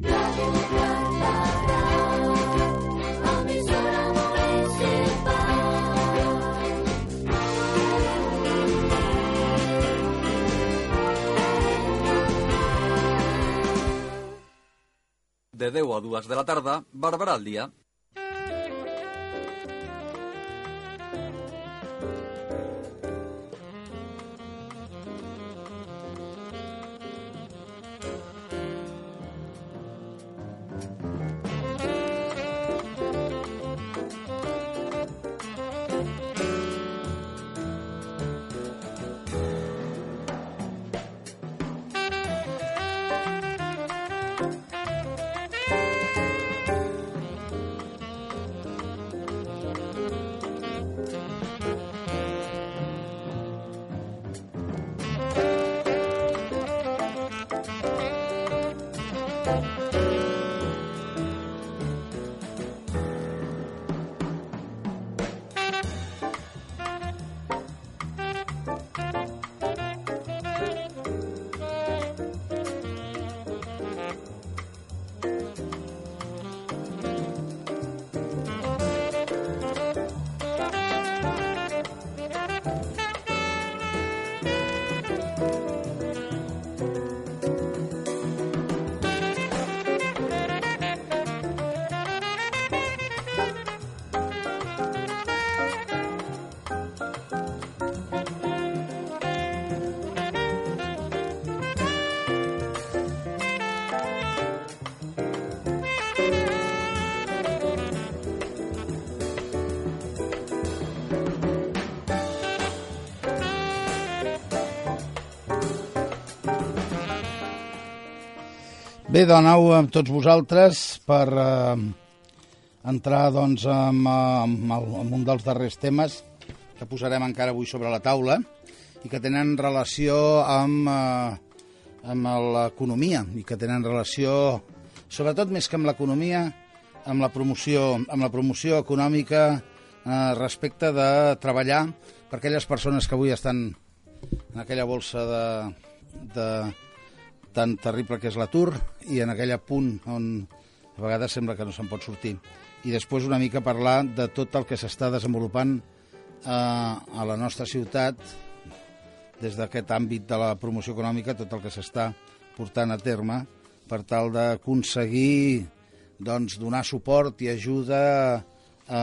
De 10 a 2 de la tarda, Barberà al dia. Bé, de nou amb tots vosaltres per eh, entrar doncs, amb, el, amb un dels darrers temes que posarem encara avui sobre la taula i que tenen relació amb, eh, amb l'economia i que tenen relació, sobretot més que amb l'economia, amb la promoció, amb la promoció econòmica eh, respecte de treballar per aquelles persones que avui estan en aquella bolsa de, de, tan terrible que és l'atur i en aquell punt on a vegades sembla que no se'n pot sortir. I després una mica parlar de tot el que s'està desenvolupant eh, a la nostra ciutat des d'aquest àmbit de la promoció econòmica, tot el que s'està portant a terme per tal d'aconseguir doncs, donar suport i ajuda a,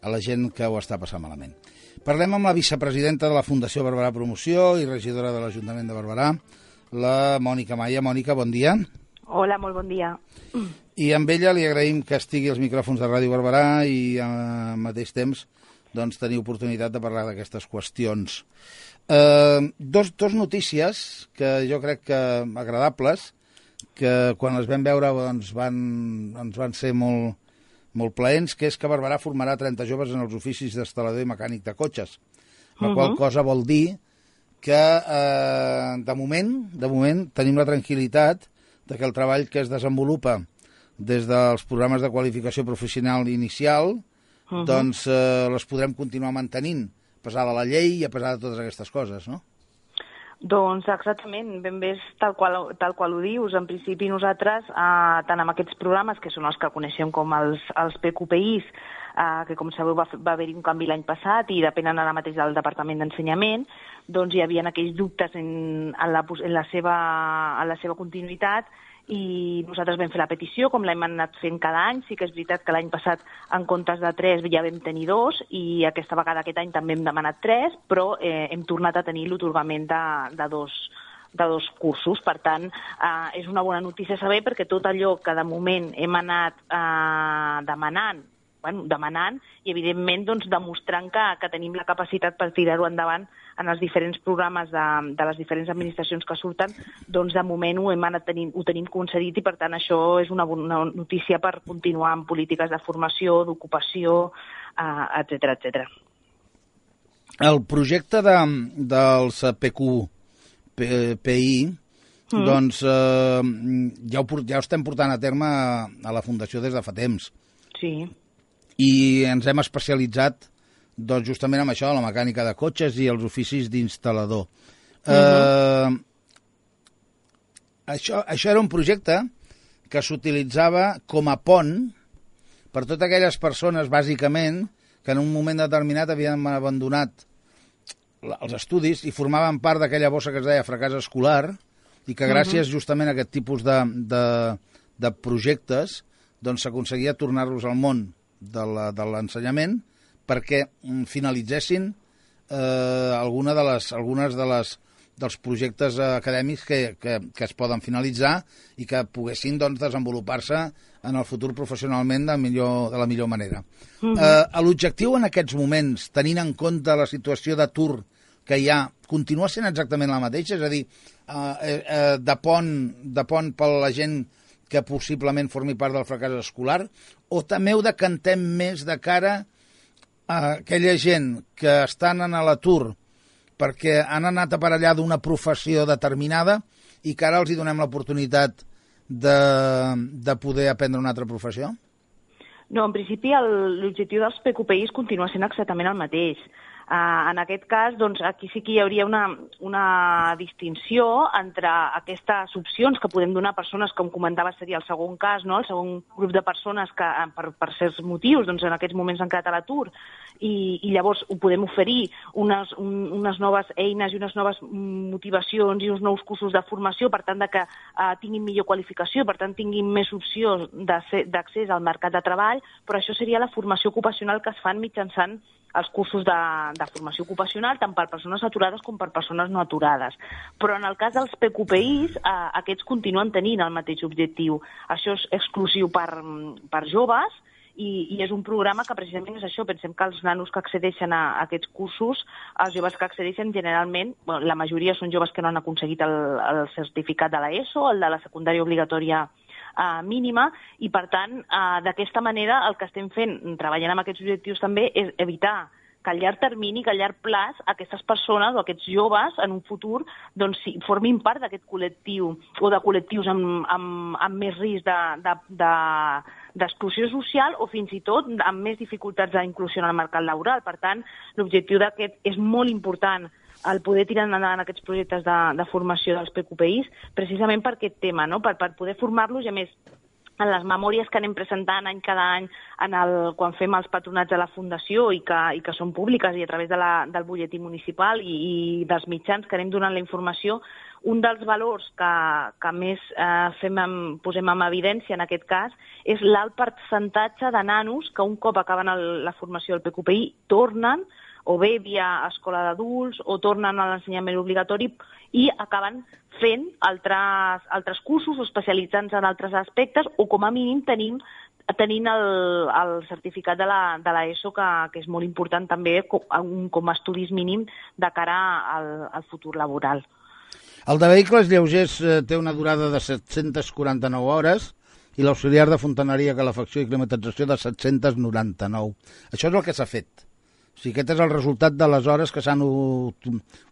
a la gent que ho està passant malament. Parlem amb la vicepresidenta de la Fundació Barberà Promoció i regidora de l'Ajuntament de Barberà, la Mònica Maia. Mònica, bon dia. Hola, molt bon dia. I amb ella li agraïm que estigui als micròfons de Ràdio Barberà i al mateix temps doncs, tenir oportunitat de parlar d'aquestes qüestions. Eh, dos, dos notícies que jo crec que agradables, que quan les vam veure doncs, van, doncs, van ser molt, molt plaents, que és que Barberà formarà 30 joves en els oficis d'instal·lador i mecànic de cotxes, la uh -huh. qual cosa vol dir que eh, de moment, de moment tenim la tranquil·litat de que el treball que es desenvolupa des dels programes de qualificació professional inicial, uh -huh. doncs eh, les podrem continuar mantenint, a pesar de la llei i a pesar de totes aquestes coses, no? Doncs exactament, ben bé tal qual, tal qual ho dius. En principi nosaltres, eh, tant amb aquests programes, que són els que coneixem com els, els PQPIs, eh, que com sabeu va, va haver-hi un canvi l'any passat i depenen ara mateix del Departament d'Ensenyament, doncs hi havia aquells dubtes en, en, la, en, la seva, en la seva continuïtat i nosaltres vam fer la petició, com l'hem anat fent cada any. Sí que és veritat que l'any passat, en comptes de tres, ja vam tenir dos, i aquesta vegada, aquest any, també hem demanat tres, però eh, hem tornat a tenir l'otorgament de, de, dos, de dos cursos. Per tant, eh, és una bona notícia saber perquè tot allò que de moment hem anat eh, demanant bueno, demanant i, evidentment, doncs, demostrant que, que tenim la capacitat per tirar-ho endavant en els diferents programes de, de les diferents administracions que surten, doncs, de moment ho hem anat tenint, ho tenim concedit i, per tant, això és una bona notícia per continuar amb polítiques de formació, d'ocupació, eh, etc etc. El projecte de, dels PQ, PI, mm. doncs eh, ja, ho, ja ho estem portant a terme a la Fundació des de fa temps. Sí i ens hem especialitzat doncs, justament amb això, la mecànica de cotxes i els oficis d'instal·lador. Uh -huh. eh, això, això era un projecte que s'utilitzava com a pont per totes aquelles persones, bàsicament, que en un moment determinat havien abandonat els estudis i formaven part d'aquella bossa que es deia fracàs escolar i que gràcies uh -huh. justament a aquest tipus de, de, de projectes doncs s'aconseguia tornar-los al món de l'ensenyament perquè mm, finalitzessin eh, alguna de les, algunes de les, dels projectes acadèmics que, que, que es poden finalitzar i que poguessin doncs, desenvolupar-se en el futur professionalment de, millor, de la millor manera. Uh -huh. eh, L'objectiu en aquests moments, tenint en compte la situació d'atur que hi ha, continua sent exactament la mateixa? És a dir, eh, eh, de, pont, de pont per la gent que possiblement formi part del fracàs escolar, o també ho decantem més de cara a aquella gent que estan en l'atur perquè han anat a allà d'una professió determinada i que ara els hi donem l'oportunitat de, de poder aprendre una altra professió? No, en principi l'objectiu dels PQPIs continua sent exactament el mateix. Uh, en aquest cas, doncs, aquí sí que hi hauria una, una distinció entre aquestes opcions que podem donar a persones, com comentava, seria el segon cas, no? el segon grup de persones que per, per certs motius doncs, en aquests moments han quedat a l'atur i, i llavors ho podem oferir unes, un, unes noves eines i unes noves motivacions i uns nous cursos de formació per tant de que uh, tinguin millor qualificació, per tant tinguin més opcions d'accés al mercat de treball, però això seria la formació ocupacional que es fan mitjançant els cursos de, de formació ocupacional tant per persones aturades com per persones no aturades. Però en el cas dels PQPIs, eh, aquests continuen tenint el mateix objectiu. Això és exclusiu per, per joves i, i és un programa que precisament és això. Pensem que els nanos que accedeixen a, a aquests cursos, els joves que accedeixen generalment, bueno, la majoria són joves que no han aconseguit el, el certificat de l'ESO, el de la secundària obligatòria eh, mínima i, per tant, eh, d'aquesta manera el que estem fent, treballant amb aquests objectius també, és evitar que a llarg termini, que a llarg plaç, aquestes persones o aquests joves en un futur doncs, sí, formin part d'aquest col·lectiu o de col·lectius amb, amb, amb més risc d'exclusió de, de, social o fins i tot amb més dificultats d'inclusió en el mercat laboral. Per tant, l'objectiu d'aquest és molt important el poder tirar endavant aquests projectes de, de formació dels PQPIs precisament per aquest tema, no? per, per poder formar-los i, a més, en les memòries que anem presentant any cada any en el, quan fem els patronats de la Fundació i que, i que són públiques i a través de la, del butlletí municipal i, i dels mitjans que anem donant la informació, un dels valors que, que més eh, fem en, posem en evidència en aquest cas és l'alt percentatge de nanos que un cop acaben el, la formació del PQPI tornen o bé via escola d'adults o tornen a l'ensenyament obligatori i acaben fent altres, altres cursos o especialitzant-se en altres aspectes o com a mínim tenim tenint el, el certificat de l'ESO, que, que és molt important també com, com a estudis mínim de cara al, al futur laboral. El de vehicles lleugers eh, té una durada de 749 hores i l'auxiliar de fontaneria, calefacció i climatització de 799. Això és el que s'ha fet. O sigui, aquest és el resultat de les hores que s'han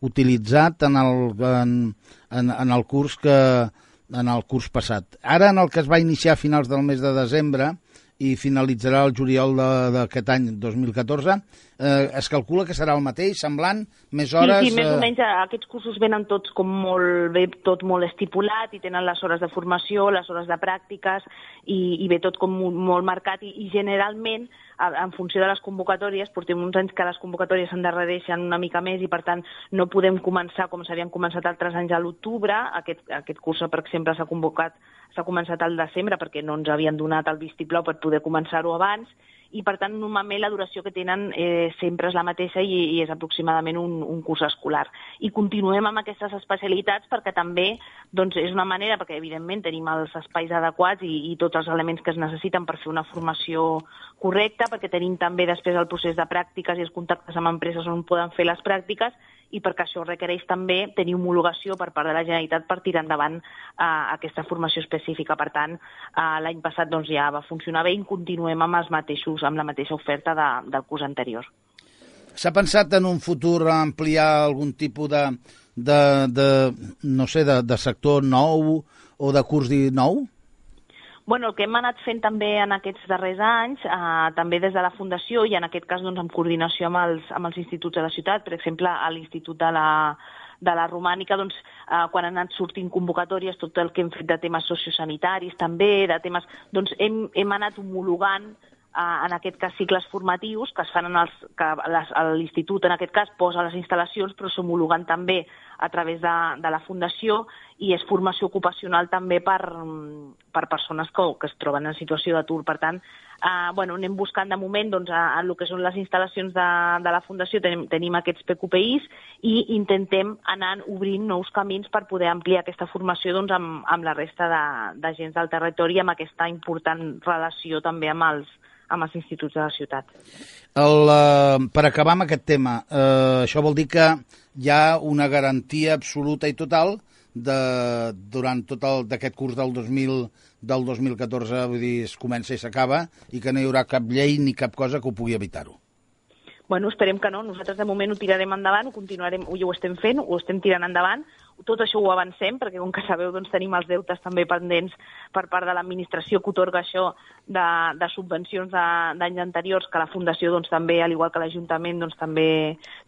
utilitzat en el, en, en, en el curs que en el curs passat. Ara, en el que es va iniciar a finals del mes de desembre i finalitzarà el juliol d'aquest any 2014, eh, es calcula que serà el mateix, semblant, més hores... Sí, sí, més o menys eh, aquests cursos venen tots com molt bé, tot molt estipulat i tenen les hores de formació, les hores de pràctiques i, i ve tot com molt marcat i, i generalment en funció de les convocatòries, portem uns anys que les convocatòries s'endarrereixen una mica més i, per tant, no podem començar com s'havien començat altres anys a l'octubre. Aquest, aquest curs, per exemple, s'ha convocat s'ha començat al desembre perquè no ens havien donat el vistiplau per poder començar-ho abans i per tant normalment la duració que tenen eh, sempre és la mateixa i, i és aproximadament un, un curs escolar. I continuem amb aquestes especialitats perquè també doncs, és una manera, perquè evidentment tenim els espais adequats i, i tots els elements que es necessiten per fer una formació correcta, perquè tenim també després el procés de pràctiques i els contactes amb empreses on poden fer les pràctiques i perquè això requereix també tenir homologació per part de la Generalitat per tirar endavant eh, aquesta formació específica. Per tant, eh, l'any passat doncs, ja va funcionar bé i continuem amb els mateixos, amb la mateixa oferta de, del curs anterior. S'ha pensat en un futur ampliar algun tipus de, de, de no sé, de, de sector nou o de curs nou? Bueno, el que hem anat fent també en aquests darrers anys, eh, també des de la Fundació i en aquest cas doncs, en coordinació amb els, amb els instituts de la ciutat, per exemple, a l'Institut de la, de la Romànica, doncs, eh, quan han anat sortint convocatòries, tot el que hem fet de temes sociosanitaris també, de temes, doncs hem, hem anat homologant en aquest cas cicles formatius que es fan en els, que l'institut en aquest cas posa les instal·lacions però s'homologuen també a través de, de la Fundació i és formació ocupacional també per, per persones que, que es troben en situació d'atur. Per tant, eh, bueno, anem buscant de moment doncs, en el que són les instal·lacions de, de la Fundació, tenim, tenim aquests PQPIs i intentem anar obrint nous camins per poder ampliar aquesta formació doncs, amb, amb la resta d'agents de, del territori amb aquesta important relació també amb els, amb els instituts de la ciutat. El, uh, per acabar amb aquest tema, uh, això vol dir que hi ha una garantia absoluta i total de, durant tot d'aquest curs del 2000 del 2014, vull dir, es comença i s'acaba, i que no hi haurà cap llei ni cap cosa que ho pugui evitar-ho. Bueno, esperem que no. Nosaltres de moment ho tirarem endavant, ho continuarem, ho, ho estem fent, ho estem tirant endavant, tot això ho avancem, perquè com que sabeu doncs, tenim els deutes també pendents per part de l'administració que otorga això de, de subvencions d'anys anteriors, que la Fundació doncs, també, al igual que l'Ajuntament, doncs, també,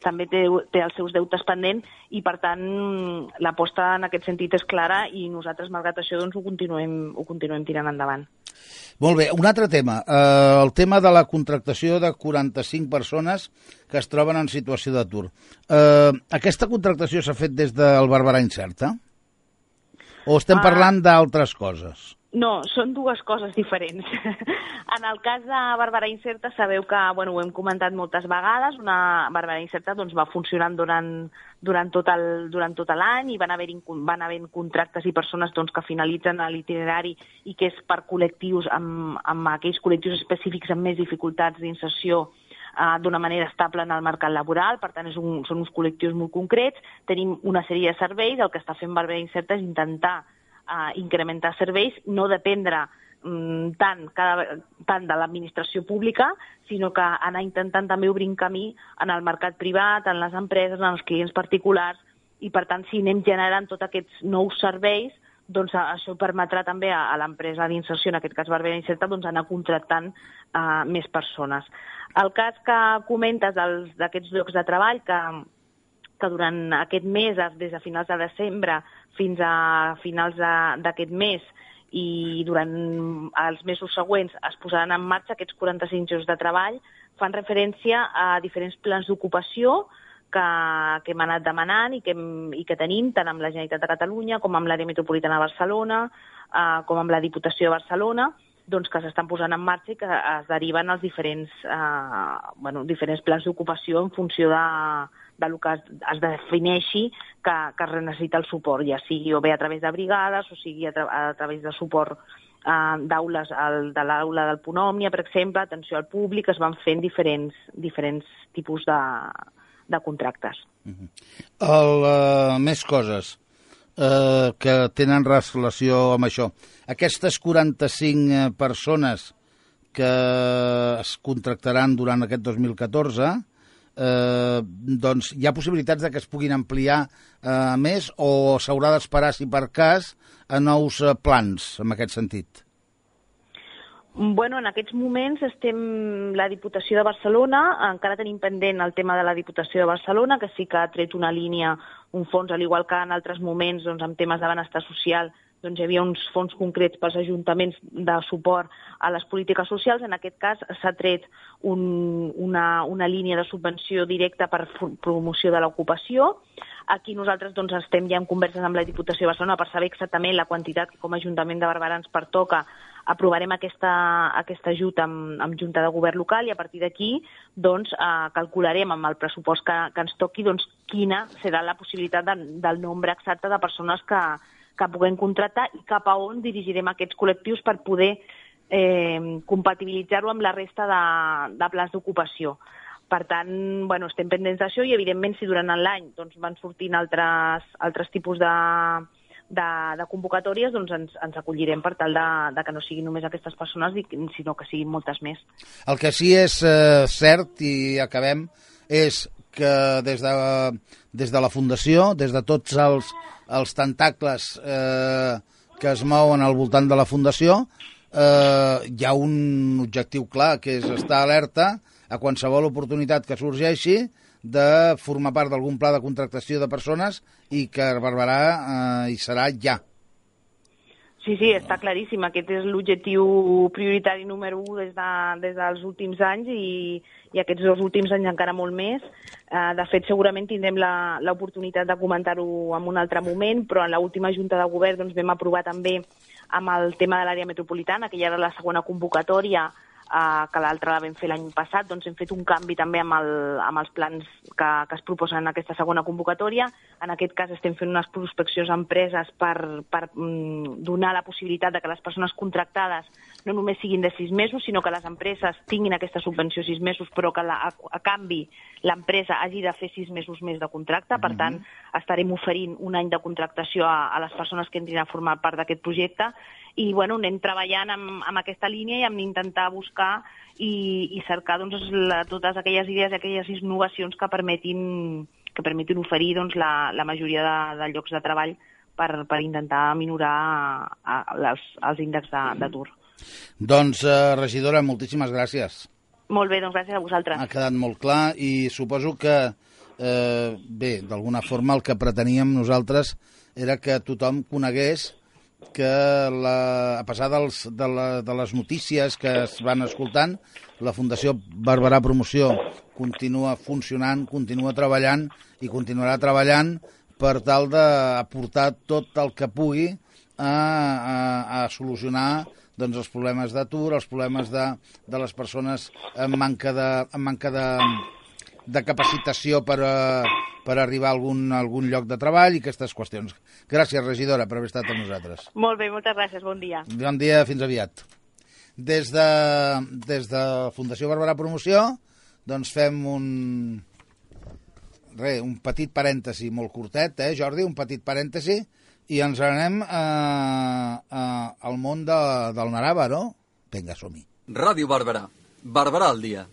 també té, té els seus deutes pendents i, per tant, l'aposta en aquest sentit és clara i nosaltres, malgrat això, doncs, ho, continuem, ho continuem tirant endavant. Molt bé, un altre tema, eh, el tema de la contractació de 45 persones que es troben en situació d'atur. Eh, aquesta contractació s'ha fet des del Barberà Incerta? O estem ah. parlant d'altres coses? No, són dues coses diferents. en el cas de Barberà Incerta sabeu que, bueno, ho hem comentat moltes vegades, una Barberà Incerta doncs, va funcionant durant, durant tot el, durant tot l'any i van haver, van haver contractes i persones doncs, que finalitzen l'itinerari i que és per col·lectius, amb, amb aquells col·lectius específics amb més dificultats d'inserció eh, d'una manera estable en el mercat laboral, per tant és un, són uns col·lectius molt concrets, tenim una sèrie de serveis, el que està fent Barberà Incerta és intentar eh, incrementar serveis, no dependre mm, tant, cada, tant de l'administració pública, sinó que anar intentant també obrir un camí en el mercat privat, en les empreses, en els clients particulars, i per tant, si anem generant tots aquests nous serveis, doncs això permetrà també a, a l'empresa d'inserció, en aquest cas Barbera Incerta, doncs anar contractant uh, més persones. El cas que comentes d'aquests llocs de treball, que que durant aquest mes, des de finals de desembre fins a finals d'aquest mes i durant els mesos següents es posaran en marxa aquests 45 jocs de treball, fan referència a diferents plans d'ocupació que, que hem anat demanant i que, i que tenim tant amb la Generalitat de Catalunya com amb l'àrea metropolitana de Barcelona, eh, com amb la Diputació de Barcelona, doncs, que s'estan posant en marxa i que es deriven els diferents, eh, bueno, diferents plans d'ocupació en funció de, del que es, es defineixi que, que es necessita el suport, ja sigui o bé a través de brigades o sigui a, tra a través de suport eh, d'aules de l'aula del Ponòmnia, per exemple, atenció al públic, es van fent diferents, diferents tipus de, de contractes. Uh -huh. El, uh, més coses uh, que tenen relació amb això. Aquestes 45 persones que es contractaran durant aquest 2014 eh, doncs hi ha possibilitats de que es puguin ampliar eh, més o s'haurà d'esperar, si per cas, a nous eh, plans en aquest sentit? Bueno, en aquests moments estem la Diputació de Barcelona, encara tenim pendent el tema de la Diputació de Barcelona, que sí que ha tret una línia, un fons, al igual que en altres moments, doncs, amb temes de benestar social, doncs hi havia uns fons concrets pels ajuntaments de suport a les polítiques socials. En aquest cas s'ha tret un, una, una línia de subvenció directa per promoció de l'ocupació. Aquí nosaltres doncs, estem ja en converses amb la Diputació de Barcelona per saber exactament la quantitat que com a Ajuntament de Barberà ens pertoca aprovarem aquesta, aquest ajut amb, amb Junta de Govern local i a partir d'aquí doncs, eh, calcularem amb el pressupost que, que ens toqui doncs, quina serà la possibilitat de, del nombre exacte de persones que, que puguem contractar i cap a on dirigirem aquests col·lectius per poder eh, compatibilitzar-ho amb la resta de, de plans d'ocupació. Per tant, bueno, estem pendents d'això i, evidentment, si durant l'any doncs, van sortint altres, altres tipus de, de, de convocatòries, doncs ens, ens acollirem per tal de, de que no siguin només aquestes persones, sinó que siguin moltes més. El que sí és eh, cert, i acabem, és que des de, des de la Fundació, des de tots els, els tentacles eh, que es mouen al voltant de la Fundació, eh, hi ha un objectiu clar, que és estar alerta a qualsevol oportunitat que sorgeixi de formar part d'algun pla de contractació de persones i que Barberà eh, hi serà ja. Sí, sí, està claríssim. Aquest és l'objectiu prioritari número 1 des, de, des dels últims anys i, i aquests dos últims anys encara molt més. Eh, de fet, segurament tindrem l'oportunitat de comentar-ho en un altre moment, però en l'última Junta de Govern doncs, vam aprovar també amb el tema de l'àrea metropolitana, que ja era la segona convocatòria, eh, que l'altra la vam fer l'any passat, doncs hem fet un canvi també amb, el, amb els plans que, que es proposen en aquesta segona convocatòria. En aquest cas estem fent unes prospeccions a empreses per, per mm, donar la possibilitat de que les persones contractades no només siguin de sis mesos, sinó que les empreses tinguin aquesta subvenció sis mesos, però que la, a, a canvi l'empresa hagi de fer sis mesos més de contracte. Per tant, mm -hmm. estarem oferint un any de contractació a, a les persones que entrin a formar part d'aquest projecte i bueno, anem treballant amb, amb aquesta línia i amb intentar buscar i, i cercar doncs, la, totes aquelles idees i aquelles innovacions que permetin, que permetin oferir doncs, la, la majoria de, de llocs de treball per, per intentar minorar a, a, els, els índexs d'atur. Doncs, eh, regidora, moltíssimes gràcies. Molt bé, doncs gràcies a vosaltres. Ha quedat molt clar i suposo que, eh, bé, d'alguna forma el que preteníem nosaltres era que tothom conegués que la, a pesar dels, de, la, de les notícies que es van escoltant, la Fundació Barberà Promoció continua funcionant, continua treballant i continuarà treballant per tal d'aportar tot el que pugui a, a, a solucionar doncs, els problemes d'atur, els problemes de, de les persones en manca de, en manca de, de capacitació per, a, per arribar a algun, a algun lloc de treball i aquestes qüestions. Gràcies, regidora, per haver estat amb nosaltres. Molt bé, moltes gràcies, bon dia. Bon dia, fins aviat. Des de, des de Fundació Barberà Promoció, doncs fem un, re, un petit parèntesi molt curtet, eh, Jordi? Un petit parèntesi i ens anem eh, eh, al món de, del Narava, no? Vinga, som-hi. Ràdio Barberà. Barberà al dia.